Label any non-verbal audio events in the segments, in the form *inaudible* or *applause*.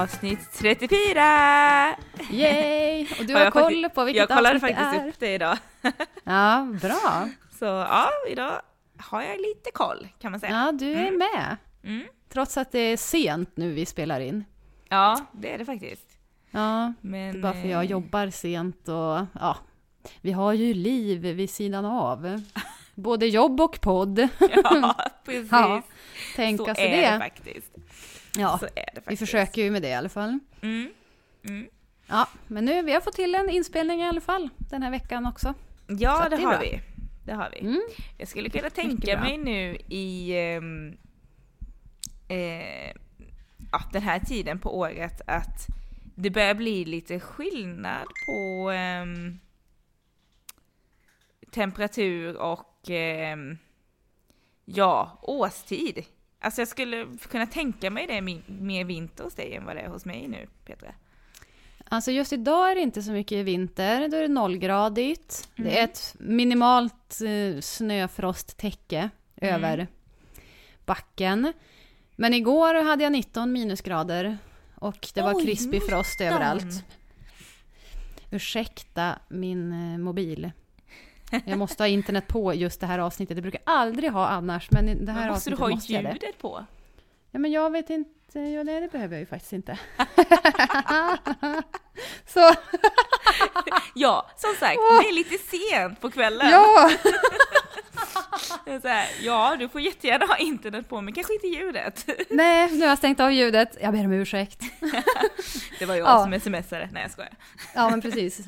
Avsnitt 34! Yay! Och du Har jag koll faktiskt- på vilket Jag kollade avsnitt faktiskt det är. upp det idag. *laughs* Ja, bra. Så ja, idag har jag lite koll kan man säga. Ja, du är med. Mm. Trots att det är sent nu vi spelar in. Ja, det är det faktiskt. Ja, Men, det är bara för jag eh, jobbar sent och ja, vi har ju liv vid sidan av. *laughs* Både jobb och podd. Ja, *laughs* precis. Ja, tänka så sig är det det. faktiskt. Ja, vi försöker ju med det i alla fall. Mm. Mm. Ja, men nu, vi har fått till en inspelning i alla fall den här veckan också. Så Ja, det, det har bra. vi. Det har vi. Mm. Jag skulle kunna tänka mig nu i ehm, eh, ja, den här tiden på året att det börjar bli lite skillnad på ehm, temperatur och ehm, ja, årstid. Alltså jag skulle kunna tänka mig det mer vinter hos dig än vad det är hos mig nu, Petra. Alltså just idag är det inte så mycket vinter, då är det nollgradigt. Det är ett minimalt eh, snöfrosttäcke över backen. Men igår hade jag 19 minusgrader och det var Oj, krispig frost 19. överallt. Ursäkta min eh, mobil. Jag måste ha internet på just det här avsnittet. Det brukar jag aldrig ha annars, men det här Men måste du avsnittet ha måste jag det. ljudet på? Ja, men jag vet inte. Ja, nej, det behöver jag ju faktiskt inte. *laughs* Så, Ja, som sagt, det är lite sent på kvällen. ja! *laughs* Här, ja, du får jättegärna ha internet på, men kanske inte ljudet. *laughs* Nej, nu har jag stängt av ljudet. Jag ber om ursäkt. Det var jag Ja. som smsade. Nej, jag skojar. Ja, men precis.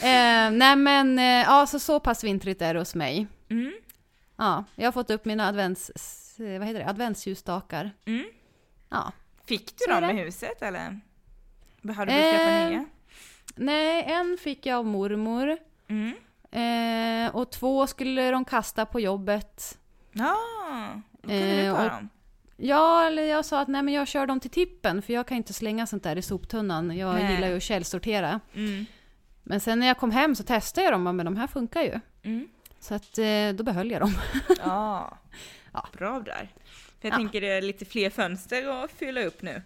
Eh, nej, men eh, ja, så, så pass vintrigt är det hos mig. Mm, Ja, jag har fått upp mina advents, eh, vad heter det, adventsljusstakar. mm. Ja. Fick du Så dem i huset eller? Har du behövt köpa Eh, nya? Nej, en fick jag av mormor. Mm. Eh, och två skulle de kasta på jobbet. Ja, då kunde du Eh, ta dem. Ja, eller jag sa att nej, men jag kör dem till tippen, för jag kan inte slänga sånt där i soptunnan. Jag Nej. gillar ju att källsortera. Mm. Men sen när jag kom hem så testade jag dem, och men de här funkar ju. Mm. Så att eh, då behöll jag dem. *laughs* Ja. Ja. bra där. För jag Ja. tänker det är lite fler fönster att fylla upp nu.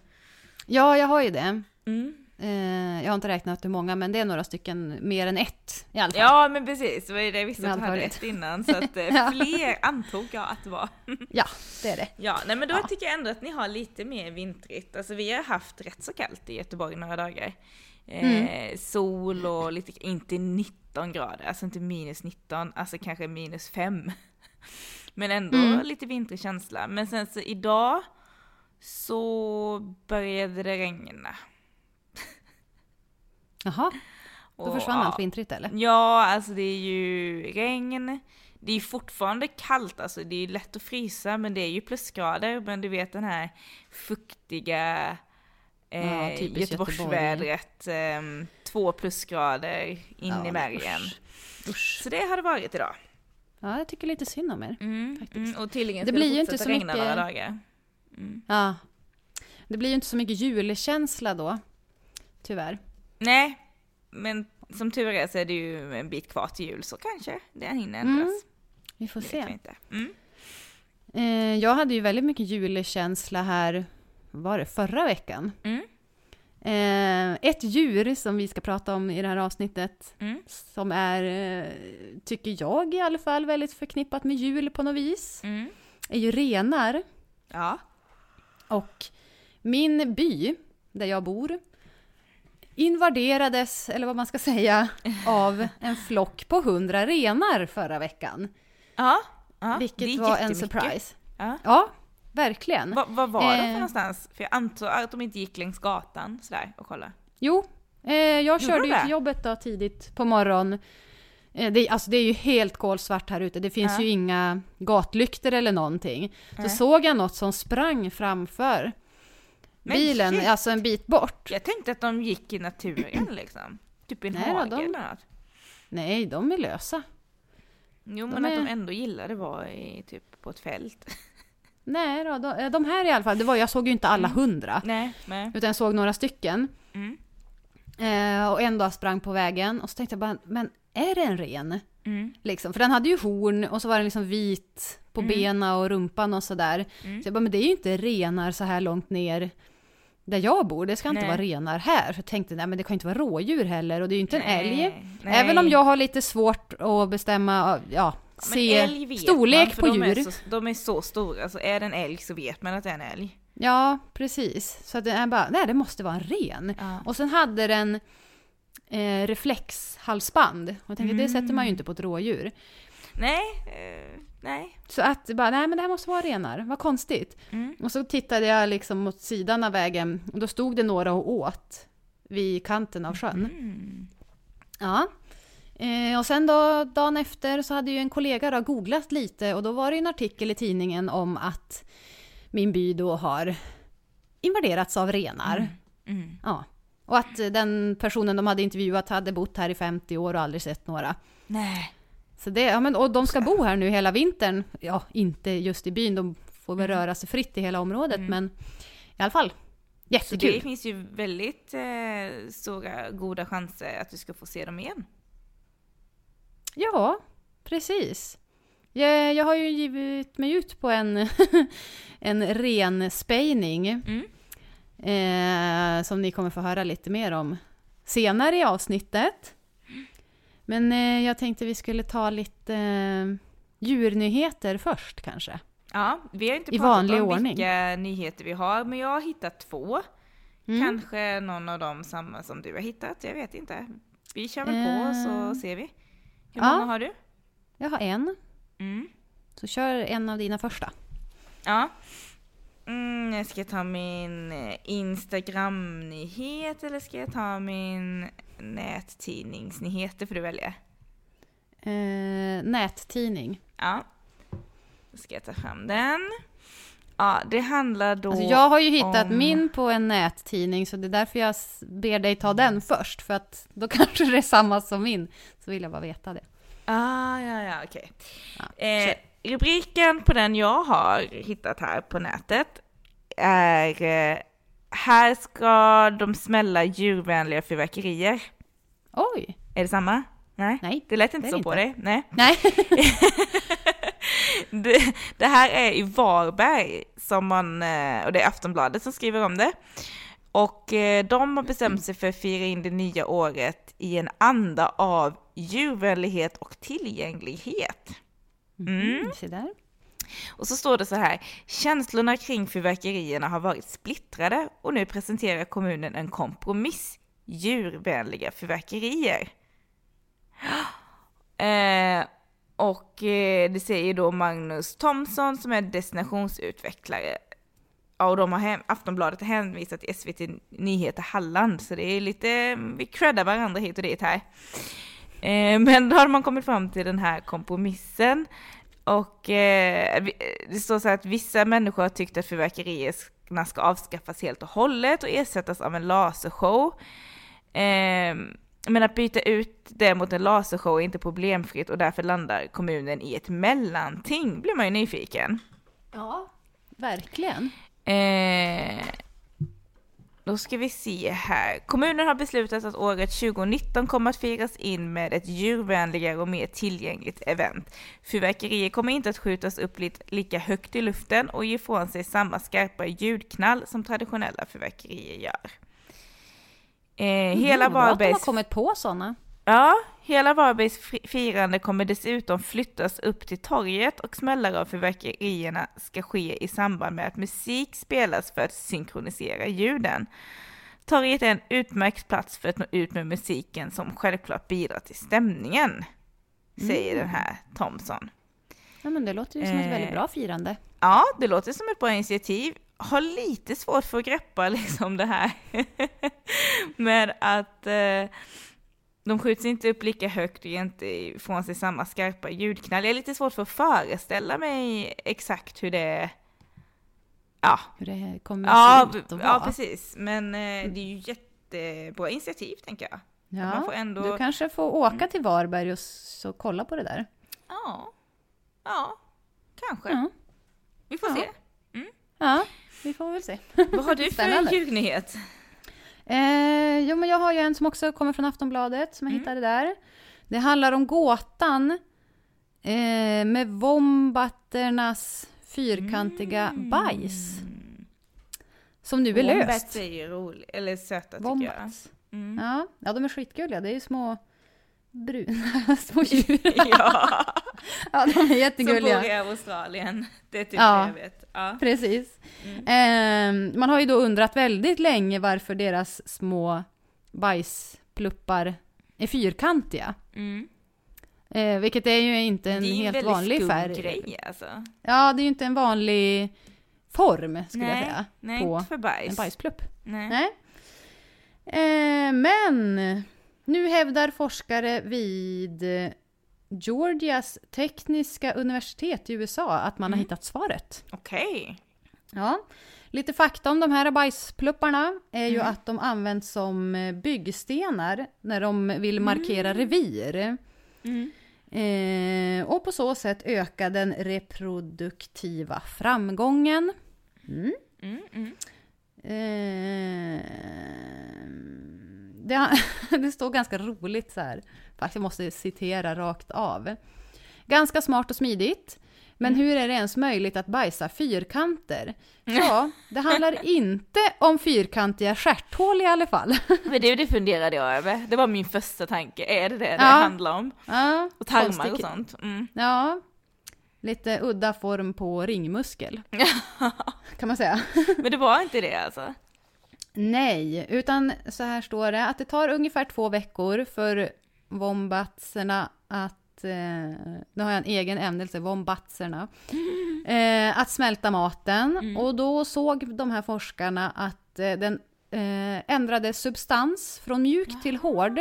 Ja, jag har ju det. Mm. Eh, jag har inte räknat hur många, men det är några stycken mer än ett i alla fall. Ja, men precis. Det var ju det jag visste att du hade rätt innan. Så att eh, *laughs* fler antog jag att det var. *laughs* Ja, det är det. Ja, nej men då Ja. tycker jag ändå att ni har lite mer vintrigt. Alltså vi har haft rätt så kallt i Göteborg några dagar. Eh, Mm. Sol och lite, inte 19 grader, alltså inte minus 19, alltså kanske minus 5. *laughs* Men ändå Mm. lite vintrig känsla. Men sen så idag så började det regna. *laughs* Jaha, då Och, försvann ja, allt vintrigt eller? Ja, alltså det är ju regn. Det är fortfarande kallt, alltså det är lätt att frysa, men det är ju plusgrader. Men du vet den här fuktiga eh, Ja, Göteborgsvädret. Eh, två plusgrader in Ja, i. Usch. Så det har det varit idag. Ja, jag tycker lite synd om er. Mm, Faktiskt. mm, och tydligen Det ska blir ju det fortsätta så regna mycket- några dagar. Mm. Ja. Det blir ju inte så mycket julkänsla då. Tyvärr. Nej, men som tur är så är det ju en bit kvar till jul, så kanske det hinner ändras. Mm, Vi får Det jag se. inte. Mm. Eh, jag hade ju väldigt mycket julkänsla här, var det, förra veckan. Mm. Eh, ett djur som vi ska prata om i det här avsnittet, Mm. som är, eh, tycker jag i alla fall, väldigt förknippat med jul på något vis, Mm. är ju renar. Ja. Och min by, där jag bor, invaderades, eller vad man ska säga, *laughs* av en flock på hundra renar förra veckan. Ja. ja. vilket var en surprise. Ja. Ja, verkligen. Vad vad var de för Eh. någonstans? För jag antar att de inte gick längs gatan sådär och kolla. Jo, eh, jag körde de ju till jobbet då tidigt på morgonen. Eh, det, alltså det är ju helt kolsvart här ute, det finns Ja. ju inga gatlyktor eller någonting. Så Nej. såg jag något som sprang framför Men bilen, shit. alltså en bit bort. Jag tänkte att de gick i naturen liksom. Typ i en Nej hage de- eller något. Nej, de är lösa. Jo de men att är- de ändå gillade vara i, typ på ett fält. *laughs* Nej då, de, eh, de här i alla fall, det var, jag såg ju inte alla hundra. Nej, nej. Utan jag såg några stycken. Mm. Eh, och en dag sprang på vägen och så tänkte jag bara, men är det en ren? Mm. Liksom, för den hade ju horn och så var den liksom vit på Mm. benen och rumpan och sådär. Mm. Så jag bara, men det är ju inte renar så här långt ner där jag bor, det ska inte Nej. vara renar här. Så jag tänkte, nej men det kan inte vara rådjur heller och det är ju inte en älg. Nej, nej. Även om jag har lite svårt att bestämma, ja, se storlek man, på de djur. Är så, de är så stora, så är det en älg så vet man att det är en älg. Ja, precis. Så att det är bara, nej det måste vara en ren. Ja. Och sen hade den eh, reflexhalsband. Och jag tänkte, det sätter man ju inte på ett rådjur. Nej, eh, nej. Så att bara, nej men det här måste vara renar, vad konstigt. Mm. Och så tittade jag liksom mot sidan av vägen och då stod det några och åt vid kanten av sjön. Mm. Ja. Eh, och sen då, dagen efter så hade ju en kollega då googlat lite och då var det en artikel i tidningen om att min by då har invaderats av renar. Mm. Ja. Och att den personen de hade intervjuat hade bott här i 50 år och aldrig sett några. Nej. Så det, ja, men, och de ska bo här nu hela vintern. Ja, inte just i byn, de får väl Mm. röra sig fritt i hela området, Mm. men i alla fall. Så Jättekul. det finns ju väldigt eh, stora, goda chanser att du ska få se dem igen. Ja, precis. Jag, jag har ju givit mig ut på en, *laughs* en renspejning. Mm. Eh, som ni kommer få höra lite mer om senare i avsnittet. Men eh, jag tänkte vi skulle ta lite eh, djurnyheter först kanske. Ja, vi har inte I pratat om ordning. vilka nyheter vi har, men jag har hittat två. Mm. Kanske någon av dem samma som du har hittat, jag vet inte. Vi kör väl på Eh. så ser vi. Hur Ja. många har du? Jag har en, Mm. så kör en av dina första. Ja. Mm, jag ska ta min eh, Instagram-nyhet eller ska jag ta min nättidningsnyhet? Det får du välja. Eh, nättidning. Ja. Då ska jag ta fram den. Ja, det handlar då... Alltså jag har ju hittat om- min på en nättidning så det är därför jag ber dig ta den först. För att då *laughs* kanske det är samma som min. Så vill jag bara veta det. Ah, ja, ja, okej. Ja, Eh, rubriken på den jag har hittat här på nätet är eh, Här ska de smälla djurvänliga fyrverkerier. Oj! Är det samma? Nej? Nej, Det lät inte det så det på inte. dig? Nej. Nej. *laughs* *laughs* Det, det här är i Varberg, som man, eh, och det är Aftonbladet som skriver om det. Och eh, de har bestämt sig för att fira in det nya året i en anda av djurvänlighet och tillgänglighet. Mm. Se där. Och så står det så här, känslorna kring fyrverkerierna har varit splittrade och nu presenterar kommunen en kompromiss, djurvänliga fyrverkerier. *gasps* Eh, och eh, det säger då Magnus Thomsson som är destinationsutvecklare. Ja, och de har hem, Aftonbladet har hänvisat till SVT Nyheter Halland, så det är lite, mm, vi creddar varandra hit och dit här. Eh, men då har man kommit fram till den här kompromissen. Och eh, eh, det står så här att vissa människor har tyckt att fyrverkerierna ska avskaffas helt och hållet och ersättas av en lasershow. Eh, men att byta ut det mot en lasershow är inte problemfritt och därför landar kommunen i ett mellanting, blir man ju nyfiken. Ja, verkligen. Eh, då ska vi se här. Kommunen har beslutat att året 2019 kommer att firas in med ett djurvänligare och mer tillgängligt event. Fyrverkerier kommer inte att skjutas upp lika högt i luften och ge ifrån sig samma skarpa ljudknall som traditionella fyrverkerier gör. Eh, hela Mm, bra att de har Varbergs kommit på sådana. Ja, hela Varbergs fi- firande kommer dessutom flyttas upp till torget och smällare av fyrverkerierna ska ske i samband med att musik spelas för att synkronisera ljuden. Torget är en utmärkt plats för att nå ut med musiken som självklart bidrar till stämningen, säger Mm. den här Thomson. Ja, men det låter ju som ett Eh. väldigt bra firande. Ja, det låter som ett bra initiativ. Har lite svårt för att greppa *laughs* liksom det här med att eh, de skjuts inte upp lika högt och ger inte ifrån sig samma skarpa ljudknall. Jag är lite svårt för att föreställa mig exakt hur det Ja, Hur det kommer ja, att ja vara. precis. Men eh, det är ju jättebra initiativ tänker jag. Ja, Man får ändå- Du kanske får åka till Varberg och så kolla på det där. Ja, ja, kanske. Ja, Vi får Ja. se. ja vi får väl se. Vad har du för ljudnyhet? Eh, jo, men jag har ju en som också kommer från Aftonbladet som jag Mm. hittade där. Det handlar om gåtan eh, med vombatternas fyrkantiga Mm. bajs. Som nu är löst. Wombats är ju roliga, eller söta tycker Wombats. jag. Mm. Ja, ja, de är skitgulliga. Det är ju små bruna *laughs* små *laughs* djur. ja, Ja, de är som jättegulliga. bor i Australien. Det är typ Ja. det jag vet. Ja. Precis. Mm. Ehm, man har ju då undrat väldigt länge varför deras små bajspluppar är fyrkantiga. Mm. Eh, vilket är ju inte en det är ju en helt väldigt vanlig skum färg. grej alltså. Ja, det är ju inte en vanlig form, skulle jag nej, säga, nej på inte för bajs. en bajsplupp. Nej. Nej. Eh, men nu hävdar forskare vid eh, Georgias tekniska universitet i USA att man har Mm. hittat svaret. Okej. Ja. Lite fakta om de här bajsplupparna är ju Mm. att de används som eh, byggstenar när de vill markera revir. Mm. Eh, och på så sätt öka den reproduktiva framgången. Mm. Mm, mm. Eh, det, *laughs* det står ganska roligt så här. Faktiskt, jag måste citera rakt av. Ganska smart och smidigt. Men Mm. hur är det ens möjligt att bajsa fyrkanter? Ja, det handlar *laughs* inte om fyrkantiga stjärthål i alla fall. Men det, det funderade jag över. Det var min första tanke. Är det det det Ja. handlar om? Ja, Och tarmar och konstig- sånt. Mm. Ja, lite udda form på ringmuskel. *laughs* Kan man säga. Men det var inte det alltså? Nej, utan så här står det att det tar ungefär två veckor för wombatserna att, eh, nu har jag en egen ämnelse, wombatserna, *laughs* eh, att smälta maten. Mm. Och då såg de här forskarna att eh, den eh, ändrade substans från mjuk till hård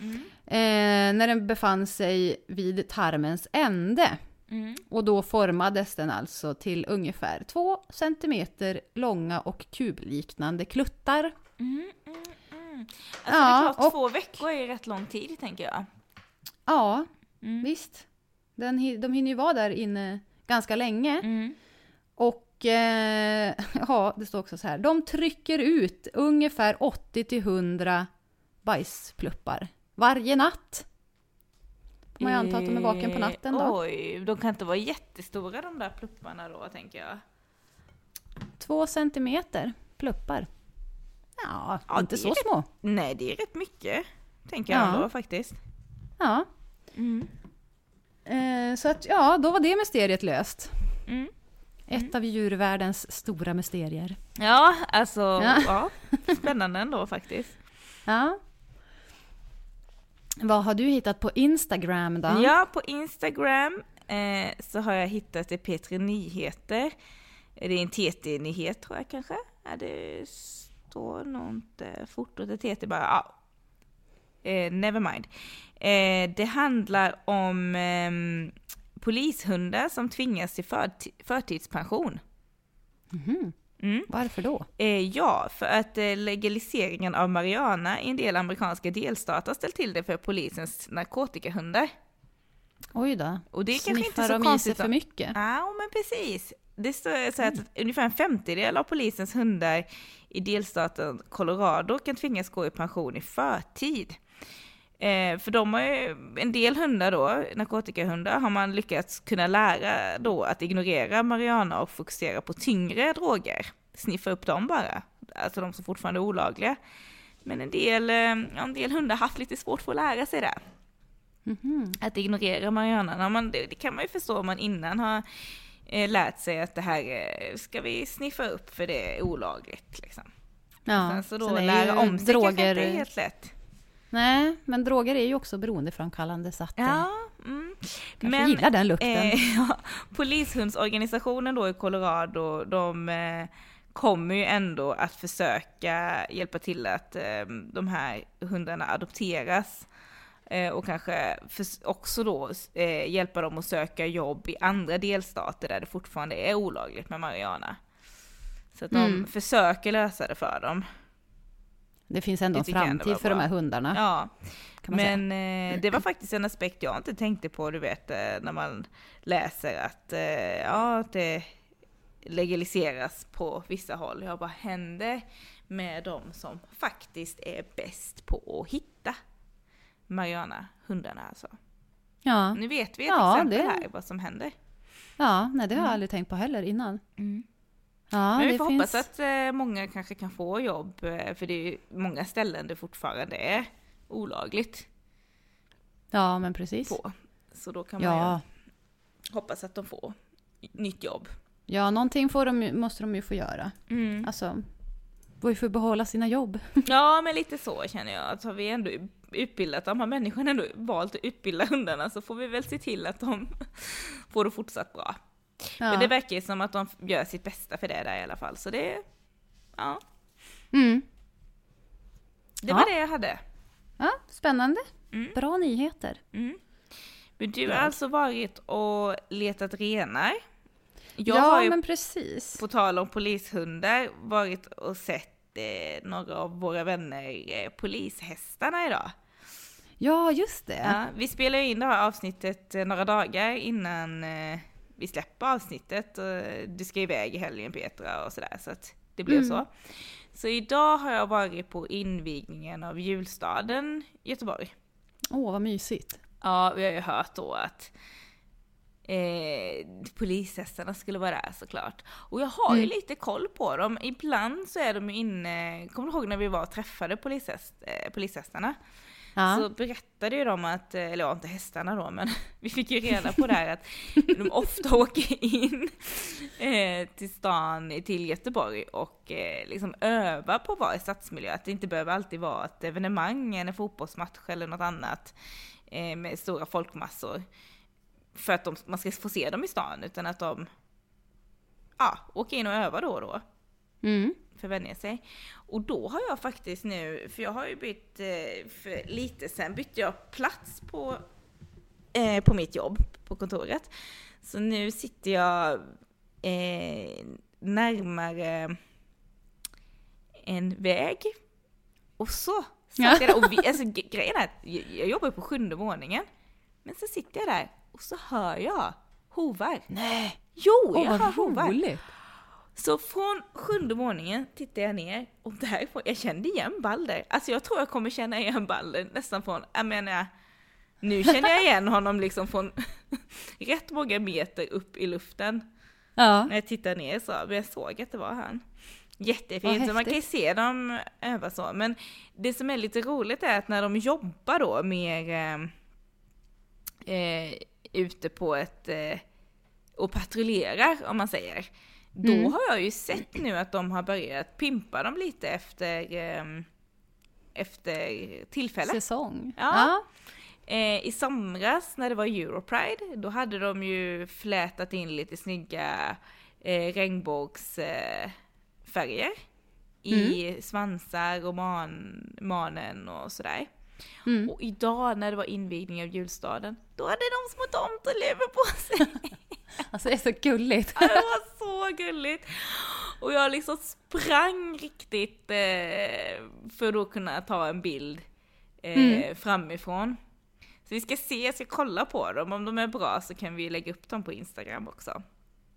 Mm. eh, när den befann sig vid tarmens ände. Mm. Och då formades den alltså till ungefär två centimeter långa och kubliknande kluttar. Mm, mm, mm. Alltså Ja, det är klart, och- två veckor är rätt lång tid tänker jag. Ja, Mm. visst. Den, de hinner ju vara där inne ganska länge. Mm. Och eh, *laughs* ja, det står också så här. De trycker ut ungefär 80 till 100 bajspluppar varje natt. Får man ju anta att de är vaken på natten Eh, då. Oj, de kan inte vara jättestora de där plupparna då tänker jag. Två centimeter pluppar. Ja, Ja, inte så är små. Nej, det är rätt mycket. Tänker jag Ja. ändå faktiskt. Ja. Mm. Eh, så att ja, då var det mysteriet löst. Mm. Ett av djurvärldens stora mysterier. Ja, alltså Ja. ja. spännande ändå faktiskt. Ja. Vad har du hittat på Instagram då? Ja, på Instagram eh, så har jag hittat det P3 Nyheter. Det är en TT-nyhet tror jag kanske. Ja, det står nog inte fotot är TT bara. Ja. Eh, never mind. Eh, det handlar om ehm, polishundar som tvingas till förti- förtidspension. Mhm. Mm. Varför då? Eh, ja, för att eh, legaliseringen av marijuana i en del amerikanska delstater har ställt till det för polisens narkotikahundar. Oj då. Och det är kanske inte Sniffar så de i sig konstigt. för mycket? Ja, men precis. Det står så att ungefär en femtedel av polisens hundar i delstaten Colorado kan tvingas gå i pension i förtid. Eh, för de har ju, en del hundar då, narkotikahundar, har man lyckats kunna lära då att ignorera marijuana och fokusera på tyngre droger. Sniffa upp dem bara, alltså de som fortfarande är olagliga. Men en del, eh, en del hundar har haft lite svårt för att lära sig det Mhm. att ignorera marijuana. Man, det, det kan man ju förstå om man innan har eh, lärt sig att det här eh, ska vi sniffa upp för det är olagligt. Liksom. Ja, så då lära om sig kanske inte droger... är helt lätt. Nej, men droger är ju också beroendeframkallande så att eh, Ja, mm. kanske gillar den lukten. Eh, *laughs* ja, polishundsorganisationen då i Colorado, de eh, kommer ju ändå att försöka hjälpa till att eh, de här hundarna adopteras. Eh, och kanske också då eh, hjälpa dem att söka jobb i andra delstater där det fortfarande är olagligt med marijuana. Så att de Mm. försöker lösa det för dem. Det finns ändå det en framtid för de här hundarna. Ja, men eh, det var *clears throat* faktiskt en aspekt jag inte tänkte på, du vet, eh, när man läser att, eh, ja, det legaliseras på vissa håll. Jag bara, händer med de som faktiskt är bäst på att hitta marijuana, hundarna alltså. Ja, Nu vet vi ett Ja, exempel det- här vad som händer. ja nej, det har jag Mm. aldrig tänkt på heller innan. Ja, Men vi får finns... hoppas att eh, många kanske kan få jobb, eh, för det är ju många ställen det fortfarande är olagligt Ja, men precis. på. Så då kan man Ja, ju hoppas att de får nytt jobb. ja någonting får de, måste de ju få göra. Alltså, får ju få behålla sina jobb. *laughs* Ja, men lite så känner jag. Har vi ändå utbildat, de här människorna ändå valt att utbilda hundarna så får vi väl se till att de *laughs* får det fortsatt bra. Ja. Men det verkar ju som att de gör sitt bästa för det där i alla fall, så det... Ja, Mm. det Ja. var det jag hade. ja, spännande. Mm. Bra nyheter. Mm. Men du har Ja. alltså varit och letat renar. Jag ja, har ju, men precis. på tal om polishundar, varit och sett eh, några av våra vänner eh, polishästarna idag. Ja, just det. Ja, vi spelar ju in det här avsnittet eh, några dagar innan eh, vi släpper avsnittet. Och du ska iväg i helgen Petra och sådär, så att det blev Mm. så. Så idag har jag varit på invigningen av julstaden Göteborg. Åh, vad mysigt. Ja, vi har ju hört då att eh, polishästarna skulle vara där såklart. Och jag har ju Mm. lite koll på dem. Ibland så är de ju inne, kommer du ihåg när vi var och träffade polishäst, eh, polishästarna? Ja. Så berättade ju de att, eh, eller ja inte hästarna då, men *laughs* vi fick ju reda på det här att de ofta *laughs* åker in eh, till stan, till Göteborg och eh, liksom övar på att vara i stadsmiljö. Att det inte behöver alltid vara ett evenemang, en fotbollsmatch eller något annat eh, med stora folkmassor. För att de, man ska få se dem i stan, utan att de ja, åker in och övar då och då Mm. vänja sig. Och då har jag faktiskt nu, för jag har ju bytt, eh, för lite sen bytte jag plats på, eh, på mitt jobb på kontoret. Så nu sitter jag eh, närmare en väg. Och så satt Ja. jag där, och vi, *laughs* alltså grejen är att jag jobbar på sjunde våningen. Men så sitter jag där och så hör jag hovar. Nej, Jo, åh jag hör vad hovar. Så från sjunde våningen tittar jag ner och därifrån, jag kände igen Balder. Alltså jag tror jag kommer känna igen Balder nästan från, jag menar, nu känner jag igen honom liksom från *laughs* rätt många meter upp i luften. Ja. När jag tittar ner så, men jag såg att det var han. Jättefint, så man kan ju se dem öva så. Men det som är lite roligt är att när de jobbar då mer eh, eh, ute på ett, eh, och patrullerar om man säger. Då Mm. har jag ju sett nu att de har börjat pimpa dem lite efter, eh, efter tillfälle. Säsong. Ja. Eh, I somras när det var Europride, då hade de ju flätat in lite snygga eh, regnbågsfärger eh, i svansar och man, manen och sådär. Mm. Och idag när det var invigning av julstaden, då hade de små tomteluvor på sig. *laughs* Alltså det är så gulligt. Ja, det var så gulligt! Och jag liksom sprang riktigt eh, för att då kunna ta en bild eh, Mm. framifrån. Så vi ska se, jag ska kolla på dem, om de är bra så kan vi lägga upp dem på Instagram också.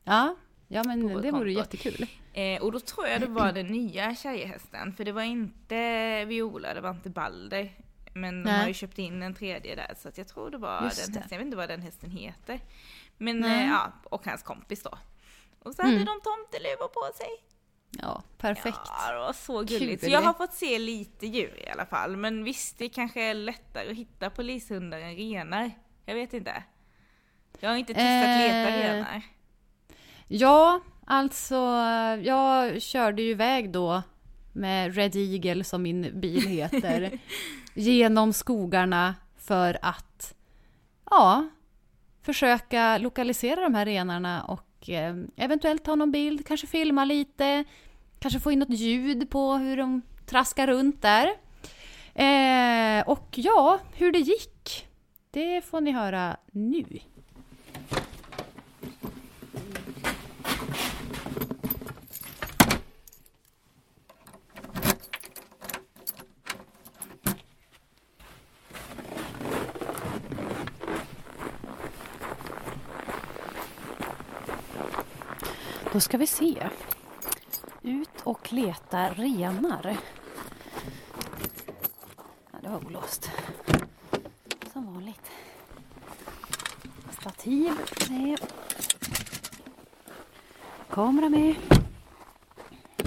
Ja, ja men På det vore jättekul. Eh, och då tror jag det var den nya tjejhästen, för det var inte Viola, det var inte Balder. Men de Nej. har ju köpt in en tredje där, så jag tror det var Just den hästen. Jag vet inte vad den hästen heter. Men Nej. eh, ja, och hans kompis då. Och så hade Mm. de tomteluvor på sig. Ja, perfekt. Ja, det var så gulligt. Så Kul. jag har fått se lite djur i alla fall. Men visst, det kanske är lättare att hitta polishundar än renar. Jag vet inte. Jag har inte testat leta Eh, renar. Ja, alltså jag körde ju iväg då med Red Eagle som min bil heter *laughs* genom skogarna för att ja, försöka lokalisera de här renarna och eh, eventuellt ta någon bild, kanske filma lite, kanske få in något ljud på hur de traskar runt där. Eh, och ja, hur det gick, det får ni höra nu. Då ska vi se. Ut och leta renar. Ja, det var olåst. Som vanligt. Stativ med. Kamera med.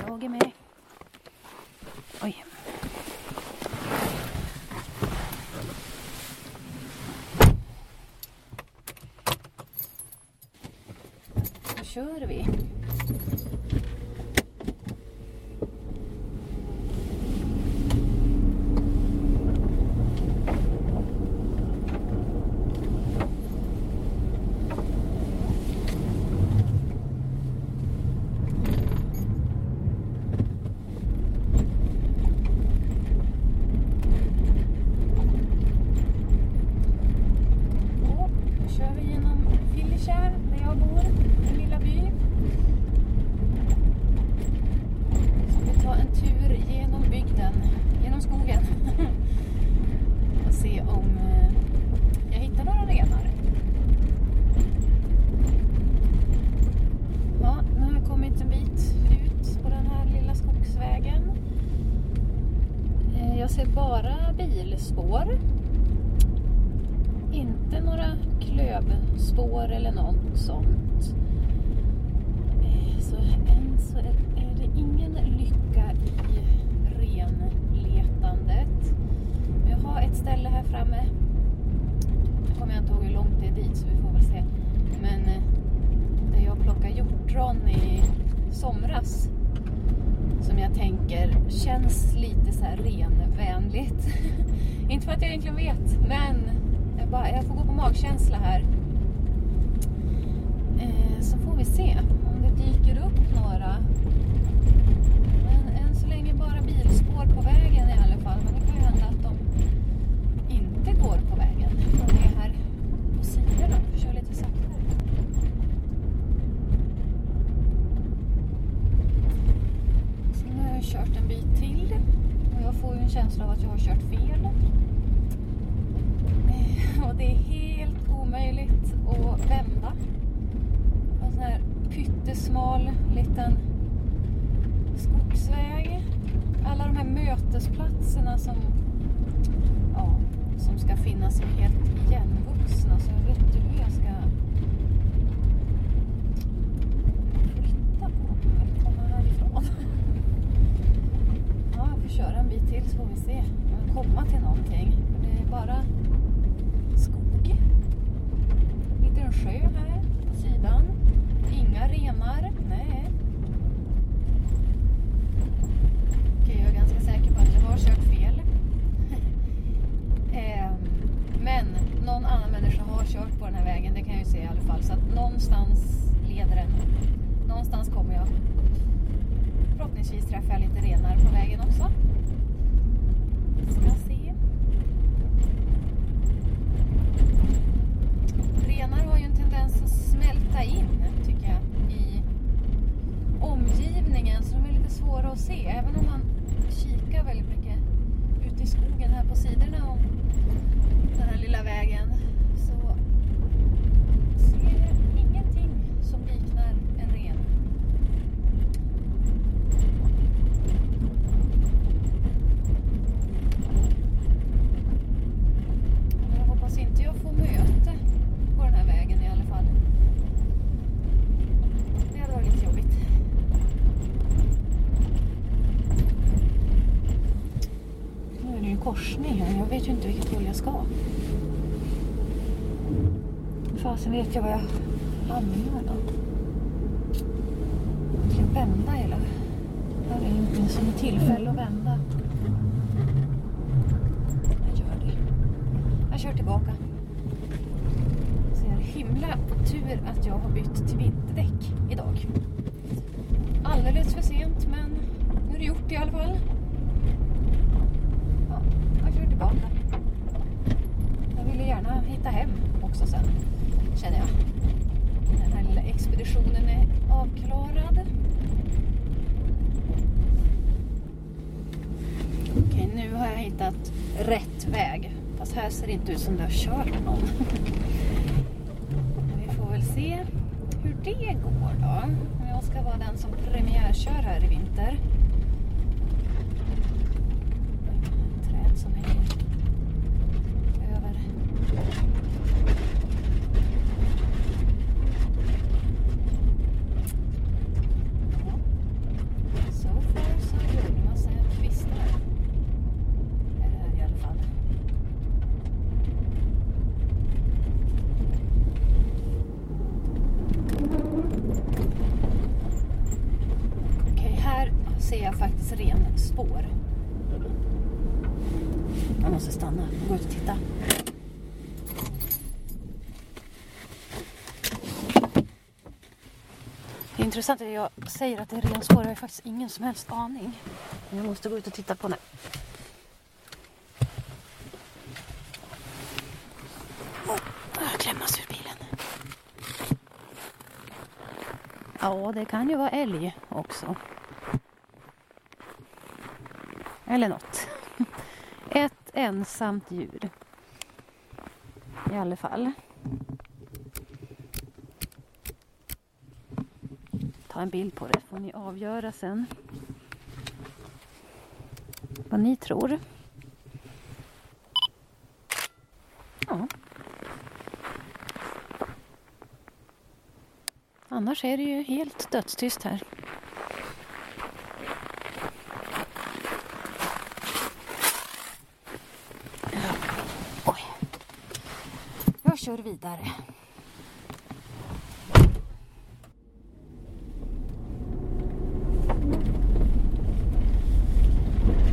jag är med. Oj. Då kör vi. Och då kör vi genom Fillikär där jag bor, en lilla by. Så vi tar en tur genom bygden, genom skogen. *laughs* Och se om eh, jag hittar några renar. Ja, nu har jag kommit en bit ut på den här lilla skogsvägen. Eh, jag ser bara bilspår. Inte några klövspår eller något sånt. Eh, så än så är är det ingen lycka i renletandet. Jag har ett ställe här framme. Nu kommer jag inte ihåg hur långt det är dit så vi får väl se. Men eh, där jag plockade hjortron i somras. Som jag tänker känns lite så här renvänligt. *laughs* Inte för att jag egentligen vet, men bara, jag får gå på magkänsla här. Eh, så får vi se om det dyker upp några. Men än så länge bara bilspår på vägen i alla fall. Men det kan ju hända att de inte går på vägen. De är här på sidorna. Vi kör lite saktare. Så nu har jag kört en bit till. Och jag får ju en känsla av att jag har kört fel. Eh, Och det är helt omöjligt att vända. En sån här jättesmal liten skogsväg. Alla de här mötesplatserna som, ja, som ska finnas är helt igenvuxna. Så jag vet inte hur jag ska flytta på mig eller komma härifrån. Ja, jag får köra en bit till så får vi se om jag kommer till någonting. Det är bara skog. Liten sjö här på sidan. Inga renar. Nej. Okej, jag är ganska säker på att jag har kört fel. Ehm, Men någon annan människa har kört på den här vägen, det kan jag ju se i alla fall. Så att någonstans leder den. Någonstans kommer jag. Förhoppningsvis träffar jag lite renar på vägen också. Ska se. Renar har ju en tendens att smälta in, tycker jag, i omgivningen. Så de är lite svåra att se. Även om man kikar väldigt mycket ute i skogen här på sidorna om den här lilla vägen så ser jag ingenting som liknar en ren. Jag hoppas inte jag får möte på den här vägen i alla fall. Det hade varit lite jobbigt. Nu är det ju en korsning här. Jag vet ju inte vilket håll jag ska. Fasen vet jag vad jag hamnar då. Jag ska vända hela. Här är inte som ett tillfälle att vända. Jag gör det. Jag kör tillbaka. Så jag är himla tur att jag har bytt till vinterdäck idag. Alldeles för sent men nu är det gjort i alla fall. Ja, jag kör tillbaka. Jag ville gärna hitta hem också sen, känner jag. Den här lilla expeditionen är avklarad. Okej, nu har jag hittat rätt väg. Fast här ser inte ut som det har kört någon. Vi får väl se hur det går då. Om jag ska vara den som premiärkör här i vinter. Träd som hänger över. Ja. So far ser jag faktiskt renspår. Jag måste stanna och gå ut och titta. Det är intressant att jag säger att det är renspår. Jag har faktiskt ingen som helst aning. Jag måste gå ut och titta på det. Oh, klämmas ur bilen. Ja, det kan ju vara älg också. Eller något. *laughs* Ett ensamt djur. I alla fall. Ta en bild på det får ni avgöra sen. Vad ni tror. Ja. Annars är det ju helt dödstyst här. Kör vidare.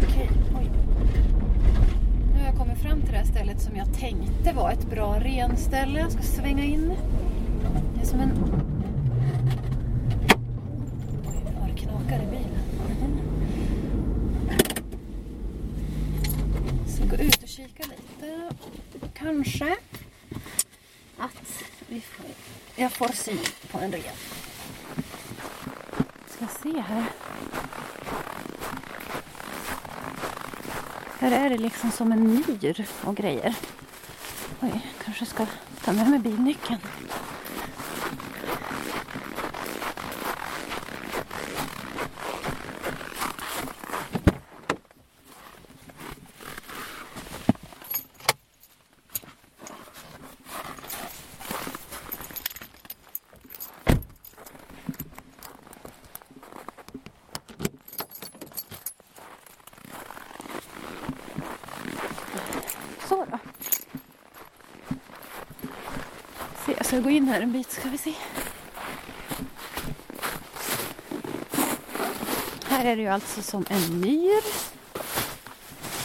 Okej, oj. Nu har jag kommit fram till det här stället som jag tänkte var ett bra renställe. Jag ska svänga in. Det är som en... Oj, vad det knakar i bilen. Jag ska gå ut och kika lite. Kanske jag får syn på en ren. Ska se här. Här är det liksom som en myr och grejer. Oj, kanske ska ta med mig bilnyckeln. Så då. Se, jag ska gå in här en bit ska vi se. Här är det ju alltså som en myr.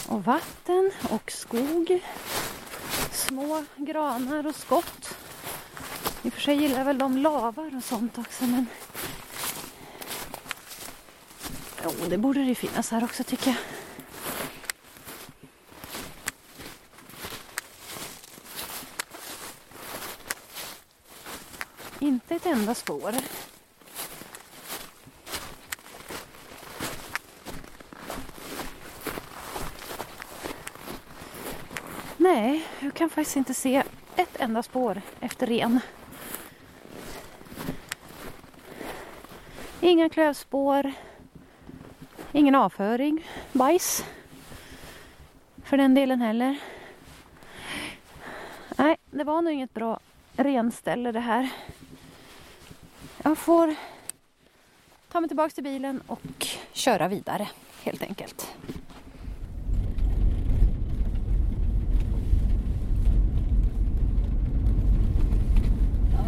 Och vatten och skog. Små granar och skott. I och för sig gillar väl de lavar och sånt också men... Jo, det borde det ju finnas här också tycker jag. Inte ett enda spår. Nej, jag kan faktiskt inte se ett enda spår efter ren. Inga klövspår. Ingen avföring. Bajs. För den delen heller. Nej, det var nog inget bra renställe det här. Jag får ta mig tillbaka till bilen och köra vidare helt enkelt.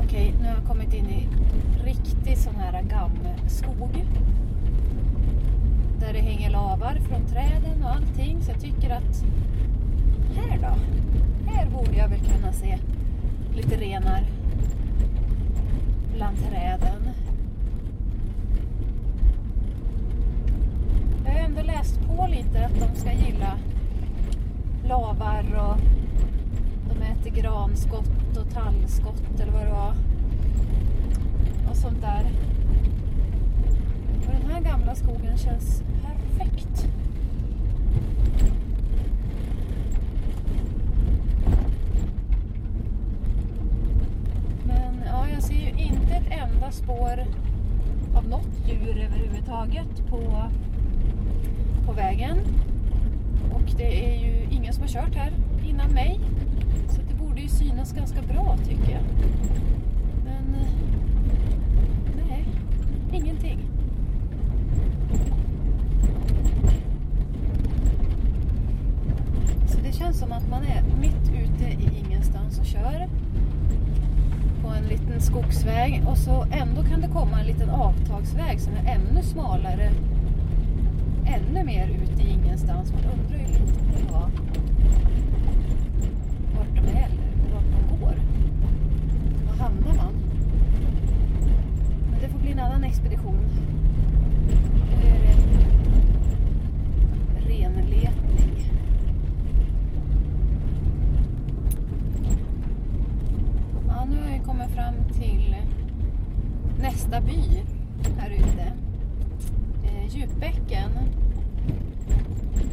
Okej, nu har jag kommit in i riktig sån här gammskog. Där det hänger lavar från träden och allting. Så jag tycker att här då, här borde jag väl kunna se lite renar bland träden. Jag har ändå läst på lite att de ska gilla lavar och de äter granskott och tallskott eller vad det var. Och sånt där. Och den här gamla skogen känns perfekt. Men ja, jag ser ju inte ett enda spår av något djur överhuvudtaget på, på vägen. Och det är ju ingen som har kört här innan mig. Så det borde ju synas ganska bra tycker jag. Men nej, ingenting. Så det känns som att man är mitt ute i ingenstans och kör på en liten skogsväg och så ändå kan det komma en liten avtagsväg som är ännu smalare ännu mer ut i ingenstans. Man undrar ju lite vad, vart de är eller vart de går. Var hamnar man? Men det får bli en annan expedition. Nu är det renletning. Ja, nu har vi kommit fram till enda by här ute. Eh, Djupbäcken.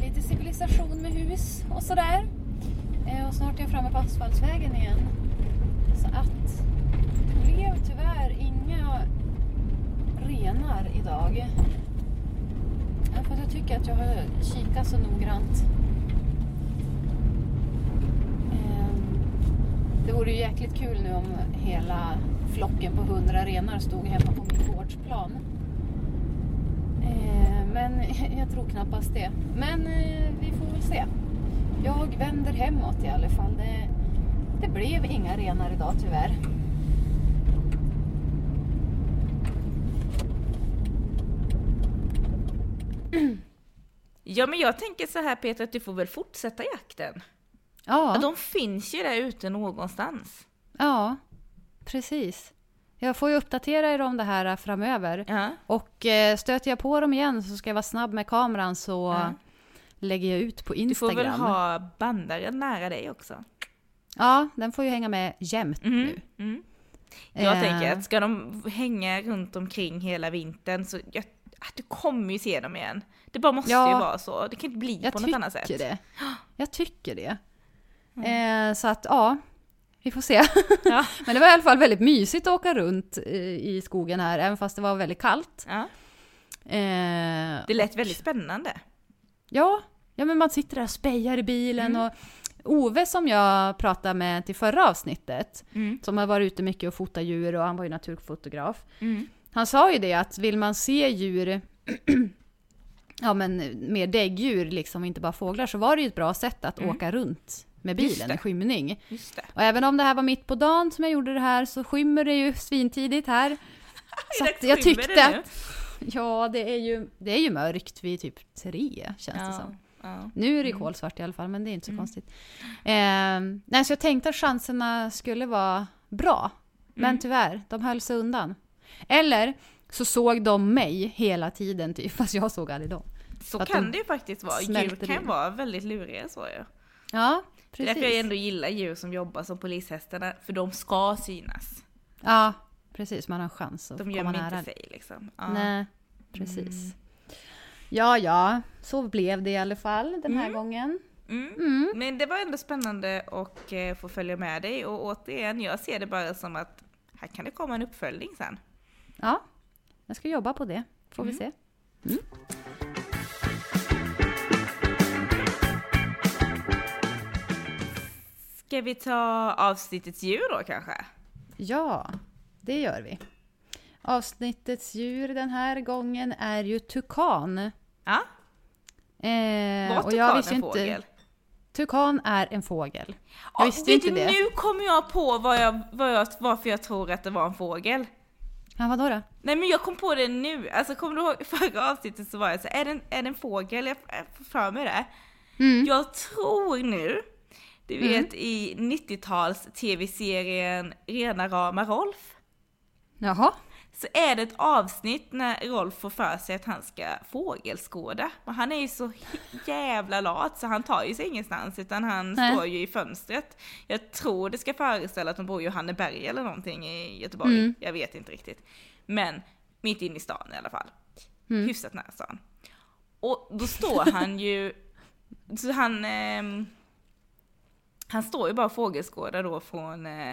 Lite civilisation med hus och sådär. Eh, och snart är jag framme på asfaltsvägen igen. Så att det blev tyvärr inga renar idag. Ja, För att jag tycker att jag har kikat så noggrant. Ehm, Det vore ju jäkligt kul nu om hela flocken på 100 renar stod hemma på min gårdsplan. Eh, Men *laughs* jag tror knappast det. Men eh, vi får väl se. Jag vänder hemåt i alla fall. Det, det blev inga renar idag tyvärr. Ja men jag tänker så här Peter att du får väl fortsätta jakten? Ja, De finns ju där ute någonstans. ja precis. Jag får ju uppdatera er om det här framöver. Ja. Och eh, stöter jag på dem igen så ska jag vara snabb med kameran så Ja. lägger jag ut på Du Instagram. får väl ha bandaren nära dig också? Ja, den får ju hänga med jämt nu. Mm. Jag Eh. tänker att ska de hänga runt omkring hela vintern så jag, att du kommer ju se dem igen. Det bara måste Ja. ju vara så. Det kan inte bli Jag på något annat sätt. tycker det. *gasps* Jag tycker det. Mm. Eh, så att ja, vi får se. *laughs* Ja. Men det var i alla fall väldigt mysigt att åka runt i skogen här, även fast det var väldigt kallt. Ja. Eh, Det lät väldigt spännande. Ja, ja men man sitter där och spejar i bilen och Ove som jag pratade med till förra avsnittet, Mm. som har varit ute mycket och fotat djur och han var ju naturfotograf. Mm. Han sa ju det att vill man se djur, *clears throat* ja men mer däggdjur liksom, inte bara fåglar, så var det ju ett bra sätt att åka runt med bilen i skymning. Och även om det här var mitt på dagen som jag gjorde det här så skymmer det ju svintidigt här. *laughs* Så jag tyckte att, ja det är ju, det är ju mörkt vid typ tre känns det som. ja. Nu är det kolsvart i alla fall, men det är inte så konstigt. Eh, nej, så jag tänkte att chanserna skulle vara bra. Men tyvärr, de höll sig undan. Eller så såg de mig hela tiden, typ, fast jag såg aldrig dem. Så att kan de det ju faktiskt vara. Djur kan in. vara väldigt luriga så ju. Ja, Det är därför jag precis. ändå gillar djur som jobbar som polishästarna, för de ska synas. Ja, precis. Man har en chans att De komma gömmer nära. inte sig liksom. Ja. Nej, precis. Ja, ja, så blev det i alla fall den här Mm. gången. Mm. Mm. Men det var ändå spännande att eh, få följa med dig och återigen, jag ser det bara som att här kan det komma en uppföljning sen. Ja, jag ska jobba på det. Får vi se. Ska vi ta avsnittets djur då kanske? Ja, det gör vi. Avsnittets djur den här gången är ju tukan. Ja, Eh, var tukan en inte- fågel? Tukan är en fågel. Jag Ja, visste inte du, det. Nu kommer jag på vad jag, vad jag, varför jag tror att det var en fågel. Ja, vadå då? Nej men jag kom på det nu, alltså kommer du ihåg *laughs* förra avsnittet så var jag så är det en, är det en fågel? Jag får för mig det. Mm. Jag tror nu, du vet i 90-tals tv-serien Rena rama Rolf, Jaha. så är det ett avsnitt när Rolf får för sig att han ska fågelskåda. Men han är ju så jävla lat så han tar ju sig ingenstans utan han Nej. står ju i fönstret. Jag tror det ska föreställa att de bor i Johanneberg eller någonting i Göteborg. Mm. Jag vet inte riktigt. Men mitt inne i stan i alla fall. Mm. Hyfsat nära stan. Och då står han ju, så han, ehm, han står ju bara och fågelskådar då från, eh,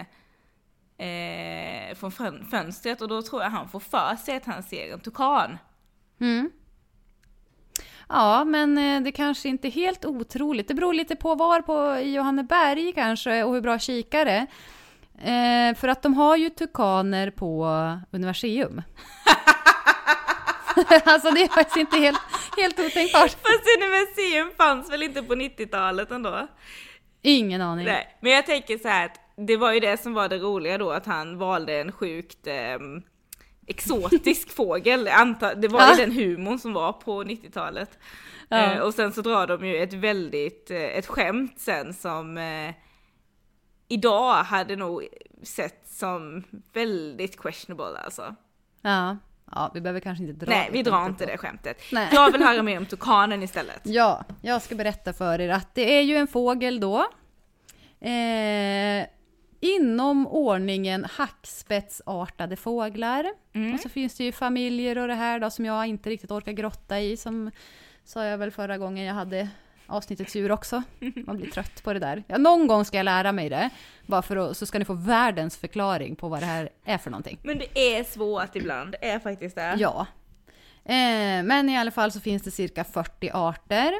eh, från fön- fönstret och då tror jag han får för sig att han ser en tukan. Mm. Ja, men eh, det kanske inte är helt otroligt. Det beror lite på var på i Johanneberg kanske och hur bra kikare. Eh, för att de har ju tukaner på Universium. *laughs* alltså det är faktiskt inte helt, helt otänkbart. Fast Universium fanns väl inte på 90-talet ändå? Ingen aning. Nej, men jag tänker så här att det var ju det som var det roliga då att han valde en sjukt ehm, exotisk *laughs* fågel. Det var Ja. ju den humorn som var på 90-talet. Ja. Eh, och sen så drar de ju ett väldigt, eh, ett skämt sen som eh, idag hade nog sett som väldigt questionable alltså. Ja. Ja, vi behöver kanske inte dra Nej, vi drar inte det skämtet. Nej. Jag vill höra *laughs* mer om tukanen istället. Ja, jag ska berätta för er att det är ju en fågel då. Eh, inom ordningen hackspettsartade fåglar. Mm. Och så finns det ju familjer och det här då som jag inte riktigt orkar grotta i som sa jag väl förra gången jag hade avsnittets djur också. Man blir trött på det där. Ja, någon gång ska jag lära mig det. Bara för att, så ska ni få världens förklaring på vad det här är för någonting. Men det är svårt ibland, det är faktiskt det. Ja. Eh, men i alla fall så finns det cirka 40 arter.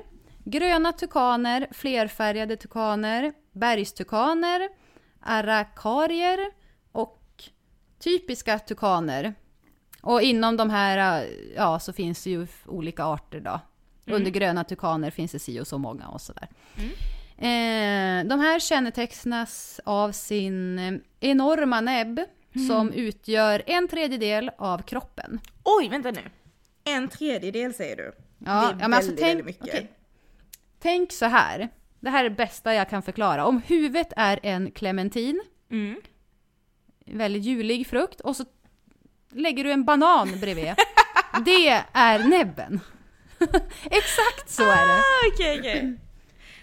Gröna tukaner, flerfärgade tukaner, bergstukaner, arrakarier och typiska tukaner. Och inom de här eh, ja, så finns det ju olika arter då. Under gröna tukaner finns det si och så många och sådär. Eh, de här kännetecknas av sin eh, enorma näbb som utgör en tredjedel av kroppen. Oj, vänta nu. En tredjedel säger du. Ja, ja, men alltså tänk, okej. tänk så här. Det här är det bästa jag kan förklara. Om huvudet är en clementin, Mm. väldigt julig frukt, och så lägger du en banan bredvid. *laughs* det är näbben. *laughs* Exakt så är det. Ah, Okej, okej.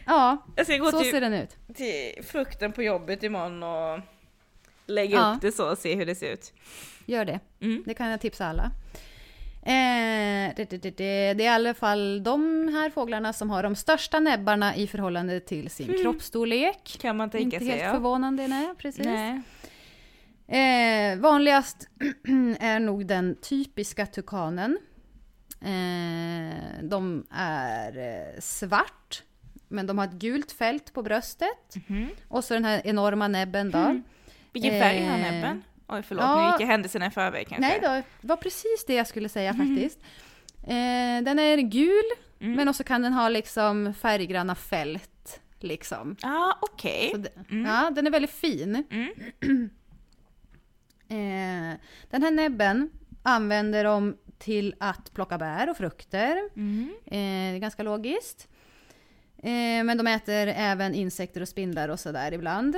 Ja, Jag ska gå så till, ser den ut. till frukten på jobbet imorgon och lägga Ja. upp det så och se hur det ser ut. Gör det. Mm. Det kan jag tipsa alla. Eh, det, det, det, det, är i alla fall de här fåglarna som har de största näbbarna i förhållande till sin kroppsstorlek. Kan man tänka Inte sig. helt ja. förvånande, nej precis. Nej. Eh, vanligast *clears throat* är nog den typiska tukanen. Eh, de är eh, svart, men de har ett gult fält på bröstet. Mhm. Och så den här enorma näbben då. Vilken färg har Eh, näbben? Oj förlåt, ja. nu gick jag händelserna i förväg kanske. Nej då, det var precis det jag skulle säga faktiskt. Eh, den är gul, Mm. men också kan den ha liksom färggranna fält. Liksom. ah, okej. Det, Mm. Ja, den är väldigt fin. Mm. *clears throat* Eh, den här näbben använder de till att plocka bär och frukter. Mm. Eh, det är ganska logiskt. Eh, men de äter även insekter och spindlar och sådär ibland.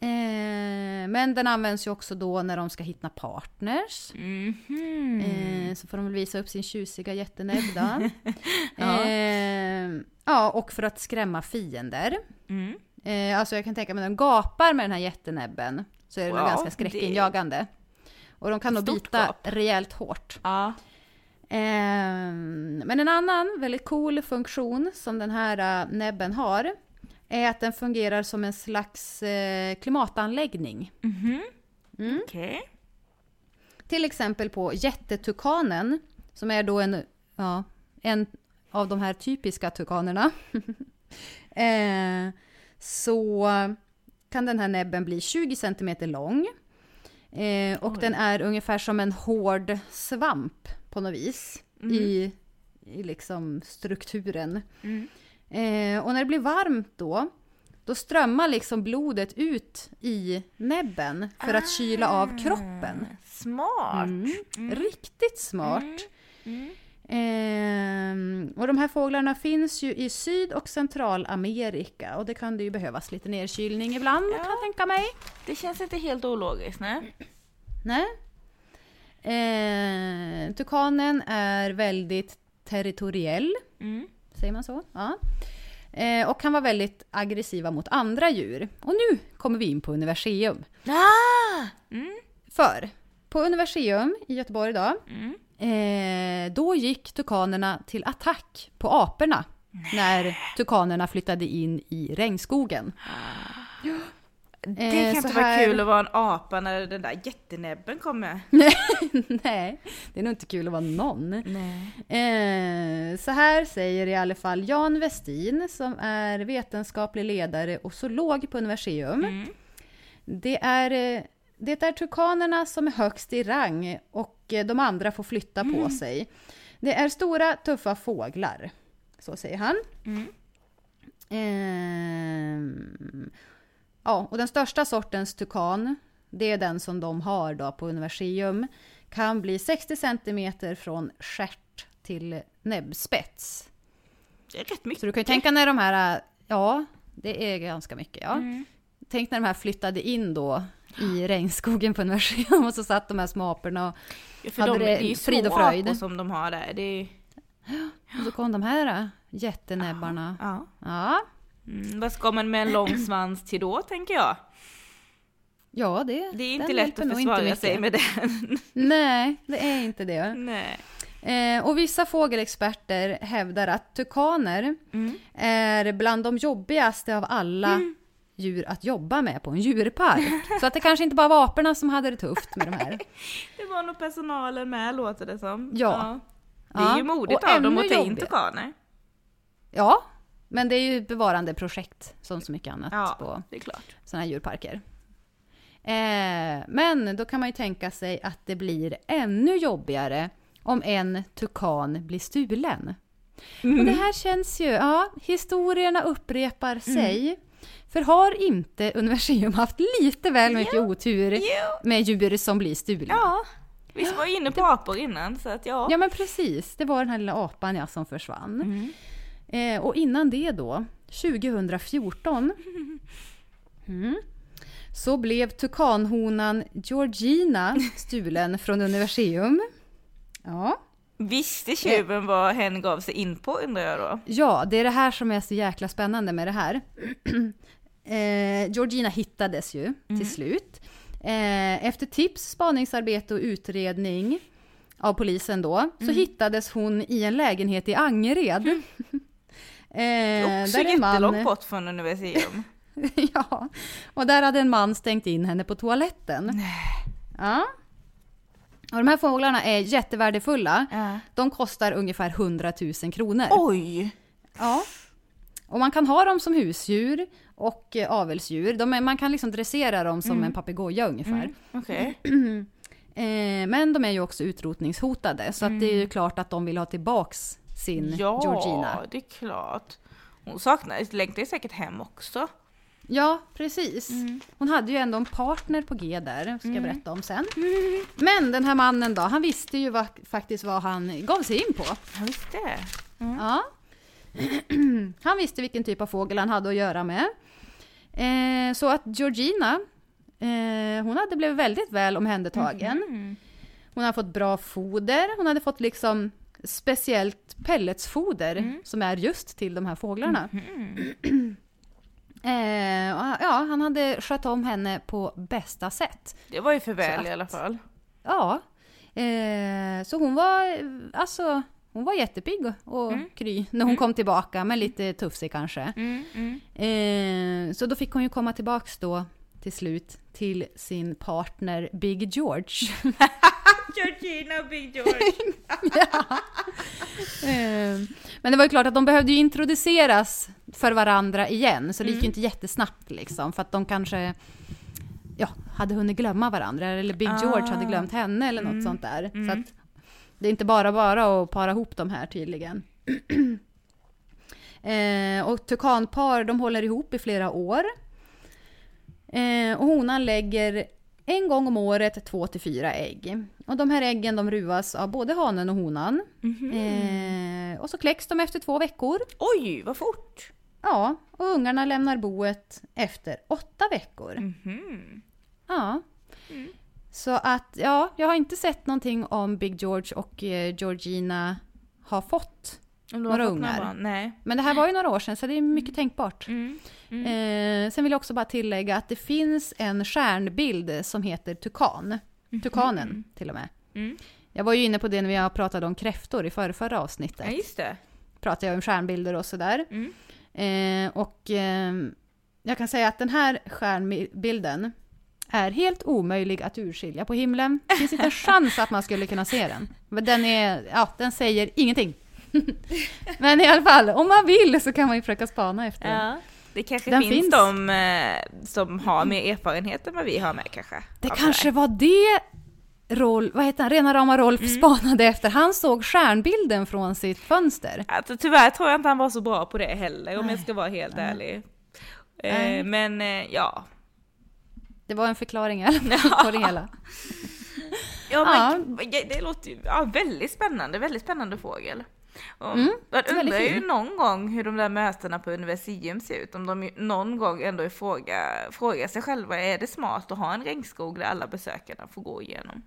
Eh, men den används ju också då när de ska hitta partners. Mhm. Eh, så får de väl visa upp sin tjusiga jättenäbb då. *laughs* Ja. eh, ja, och för att skrämma fiender. Mm. Eh, alltså jag kan tänka mig när de gapar med den här jättenäbben så är det Wow, ganska skräckinjagande. Och de kan nog bita gap. rejält hårt. Ja. Ehm, men en annan väldigt cool funktion som den här äh, näbben har är att den fungerar som en slags eh, klimatanläggning. Mhm. Mm. Okej. Till exempel på jättetukanen som är då en, ja, en av de här typiska tukanerna. *laughs* eh, så kan den här näbben bli 20 cm lång. Eh, och Oj. den är ungefär som en hård svamp på något vis. I, I liksom strukturen. Mm. Eh, och när det blir varmt då, då strömmar liksom blodet ut i näbben för att kyla av kroppen. Ah, Smart. Mm. Riktigt smart. Mm. Ehm, och de här fåglarna finns ju i Syd och Centralamerika och det kan det ju behövas lite nerkylning ibland Ja. kan jag tänka mig. Det känns inte helt ologiskt, nej. Nej. Ehm, tukanen är väldigt territoriell, Mm. säger man så? Ja. Ehm, och kan vara väldigt aggressiva mot andra djur. Och nu kommer vi in på Universium. Ah! Mm. För på Universium i Göteborg då, Mm. Eh, då gick tukanerna till attack på aporna när tukanerna flyttade in i regnskogen. Det Eh, kan så inte vara kul att vara en apa när den där jättenäbben kommer. *laughs* Nej, det är nog inte kul att vara någon. Nej. Eh, så här säger i alla fall Jan Westin som är vetenskaplig ledare och zoolog på Universium. Mm. Det är, eh, det är tukanerna som är högst i rang och eh, de andra får flytta på sig. Det är stora tuffa fåglar. Så säger han. Mm. Ehm, ja, och den största sortens tukan, det är den som de har då på Universium, kan bli 60 centimeter från stjärt till näbbspets. Det är rätt mycket. Så du kan ju tänka när de här, ja, det är ganska mycket ja. Mm. Tänk när de här flyttade in då i regnskogen på universitetet och så satt de här små aporna och, Ja, hade de, det det är frid och fröjd. apor som de har där. Det är, och så kom de här äh, jättenäbbarna. ja. Ja, Mm, vad ska man med en lång svans till då, tänker jag? ja det, Det är inte lätt att försvara sig med den. *laughs* Nej, det är inte det. Nej. Eh, och vissa fågelexperter hävdar att tukaner Mm. är bland de jobbigaste av alla djur att jobba med på en djurpark. *laughs* Så att det kanske inte bara var aporna som hade det tufft med de här. *laughs* Det var nog personalen med, låter det som. Ja. Det är Ja, ju modigt och av dem att ta in tukaner. Ja, men det är ju ett bevarandeprojekt som så mycket annat Ja, på sådana här djurparker. Eh, men då kan man ju tänka sig att det blir ännu jobbigare om en tukan blir stulen. Och det här känns ju, ja, historierna upprepar sig. För har inte Universium haft lite väl mycket otur Jo. med djur som blir stulna? Ja, vi var inne på apor innan så att ja. Ja men precis, det var den här lilla apan ja, som försvann. Mm. Eh, och innan det då, 2014, mm, så blev tukanhonan Georgina stulen från Universium. Ja. Visste tjuven vad hen gav sig in på undrar jag då? ja, det är det här som är så jäkla spännande med det här. *clears throat* eh, Georgina hittades ju till slut. Eh, efter tips, spaningsarbete och utredning av polisen då, så hittades hon i en lägenhet i Angered. *laughs* eh, Också där en man- jättelångt bort från universium. *laughs* ja, och där hade en man stängt in henne på toaletten. Ja. Och de här fåglarna är jättevärdefulla. Ja. De kostar ungefär 100 000 kronor. Oj! Ja. Och man kan ha dem som husdjur och eh, avelsdjur. De är, man kan liksom dressera dem som en papegoja ungefär. Okej. *clears throat* Eh, men de är ju också utrotningshotade så att det är ju klart att de vill ha tillbaks sin Ja, Georgina. det är klart. Hon saknar, längtar säkert hem också. Ja, precis. Hon hade ju ändå en partner på G där, ska jag berätta om sen. *laughs* Men den här mannen då, han visste ju vad, faktiskt vad han gav sig in på. Ja, visst det. Ja. *clears throat* Han visste vilken typ av fågel han hade att göra med. Eh, så att Georgina, eh, hon hade blivit väldigt väl omhändertagen. Mm. Hon hade fått bra foder, hon hade fått liksom speciellt pelletsfoder som är just till de här fåglarna. Eh, och, ja, han hade skött om henne på bästa sätt. Det var ju för väl att- i alla fall. Ja, eh, så hon var alltså hon var jättepigg och kry när hon kom tillbaka, men lite tuffsig kanske. Mm, mm. Eh, så då fick hon ju komma tillbaks då till slut till sin partner Big George. *laughs* Georgina Big *laughs* George. Eh, Men det var ju klart att de behövde ju introduceras för varandra igen, så det gick ju inte jättesnabbt liksom, för att de kanske ja, hade hunnit glömma varandra, eller Big George hade Ah. glömt henne eller något sånt där. Så att det är inte bara bara att para ihop de här tydligen. *clears throat* eh, och tukanpar, de håller ihop i flera år. Eh, och honan lägger en gång om året två till fyra ägg. Och de här äggen de ruvas av både hanen och honan. Eh, och så kläcks de efter två veckor. Oj, vad fort! Ja, och ungarna lämnar boet efter åtta veckor. Mhm. Ja. Så att, ja, jag har inte sett någonting om Big George och eh, Georgina har fått. Om du Några ungar. barn? Nej. Men det här var ju några år sedan så det är mycket tänkbart. Mm. Eh, sen vill jag också bara tillägga att det finns en stjärnbild som heter Tukan. Tukanen till och med. Mm. Jag var ju inne på det när vi pratade om kräftor i förra, förra avsnittet. Ja, just det. Pratade jag om stjärnbilder och sådär. Mm. Eh, och eh, jag kan säga att den här stjärnbilden är helt omöjlig att urskilja på himlen. Det finns inte en chans att man skulle kunna se den. Men den, är, ja, den säger ingenting. *laughs* Men i alla fall, om man vill så kan man ju försöka spana efter den. Ja. Det kanske Den finns, finns. de eh, som har mer erfarenhet än vad vi har med kanske. Det kanske var det Roll, vad heter han, rena rama Rolf Mm. spanade efter. Han såg stjärnbilden från sitt fönster. Alltså, tyvärr tror jag inte han var så bra på det heller om Nej. jag ska vara helt ärlig. Nej. Eh, men eh, ja, Det var en förklaring *laughs* på det hela. Ja, men det, det låter ju ja, väldigt spännande, väldigt spännande fågel. Och Mm, man undrar ju fin. någon gång hur de där mötena på Universium ser ut, om de någon gång ändå frågar, frågar sig själva, är det smart att ha en regnskog där alla besökarna får gå igenom?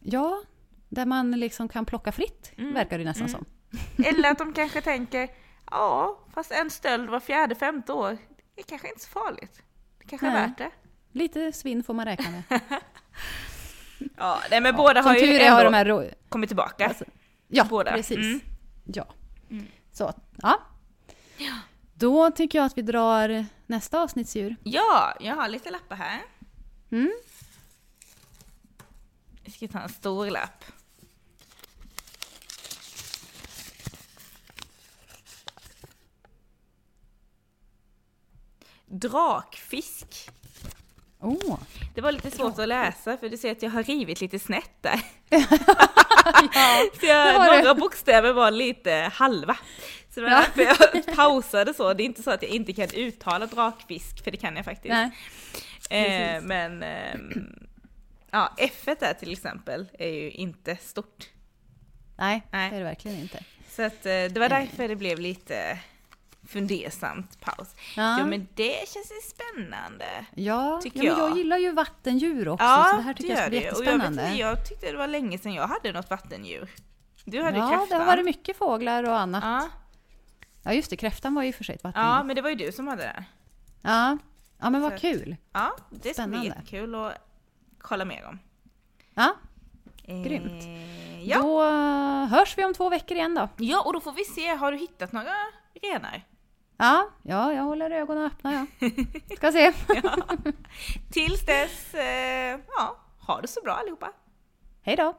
Ja, där man liksom kan plocka fritt, verkar det nästan som. *laughs* Eller att de *laughs* kanske tänker, ja, fast en stöld var fjärde, femte år, det är kanske inte så farligt. Det kanske är Nej. värt det. Lite svinn får man räkna med. *laughs* Ja, nej, men båda har ju är ändå har de här... kommit tillbaka. Alltså, Ja, Båda. precis. Mm. Ja. Så, ja. Då tycker jag att vi drar nästa avsnittsdjur. Ja, jag har lite lappar här. Mm. Jag ska ta en stor lapp. Drakfisk. Oh. Det var lite svårt att läsa för du ser att jag har rivit lite snett där. *laughs* *laughs* Så jag, det några bokstäver var lite halva. Så det var Ja. därför jag *laughs* pausade så. Det är inte så att jag inte kan uttala drakfisk, för det kan jag faktiskt. Eh, men ehm, ja, F där till exempel är ju inte stort. Nej, Nej. det är det verkligen inte. Så att, eh, det var därför det blev lite fundersamt paus. Ja. Jo men det känns ju spännande. Ja, Tycker ja men jag gillar ju vattendjur också, Ja, så det här tycker jag ska bli. Och jag, vet, jättespännande. jag tyckte det var länge sedan jag hade något vattendjur. Du hade ja, kräftan. det har varit mycket fåglar och annat. Ja, Ja. just det, kräftan var ju för sig ett vattendjur. ja, Ja. men det var ju du som hade det. ja. men vad Så- kul. Ja, det ska bli jättekul att kolla mer om. Ja, Eh, Grymt. Ja. då eh, hörs vi om två veckor igen då. ja, och då får vi se, har du hittat några renar? Ja, ja jag håller ögonen öppna ja. *laughs* Ska se. Ja. Tills dess, eh, ja, ha det så bra allihopa. Hej då.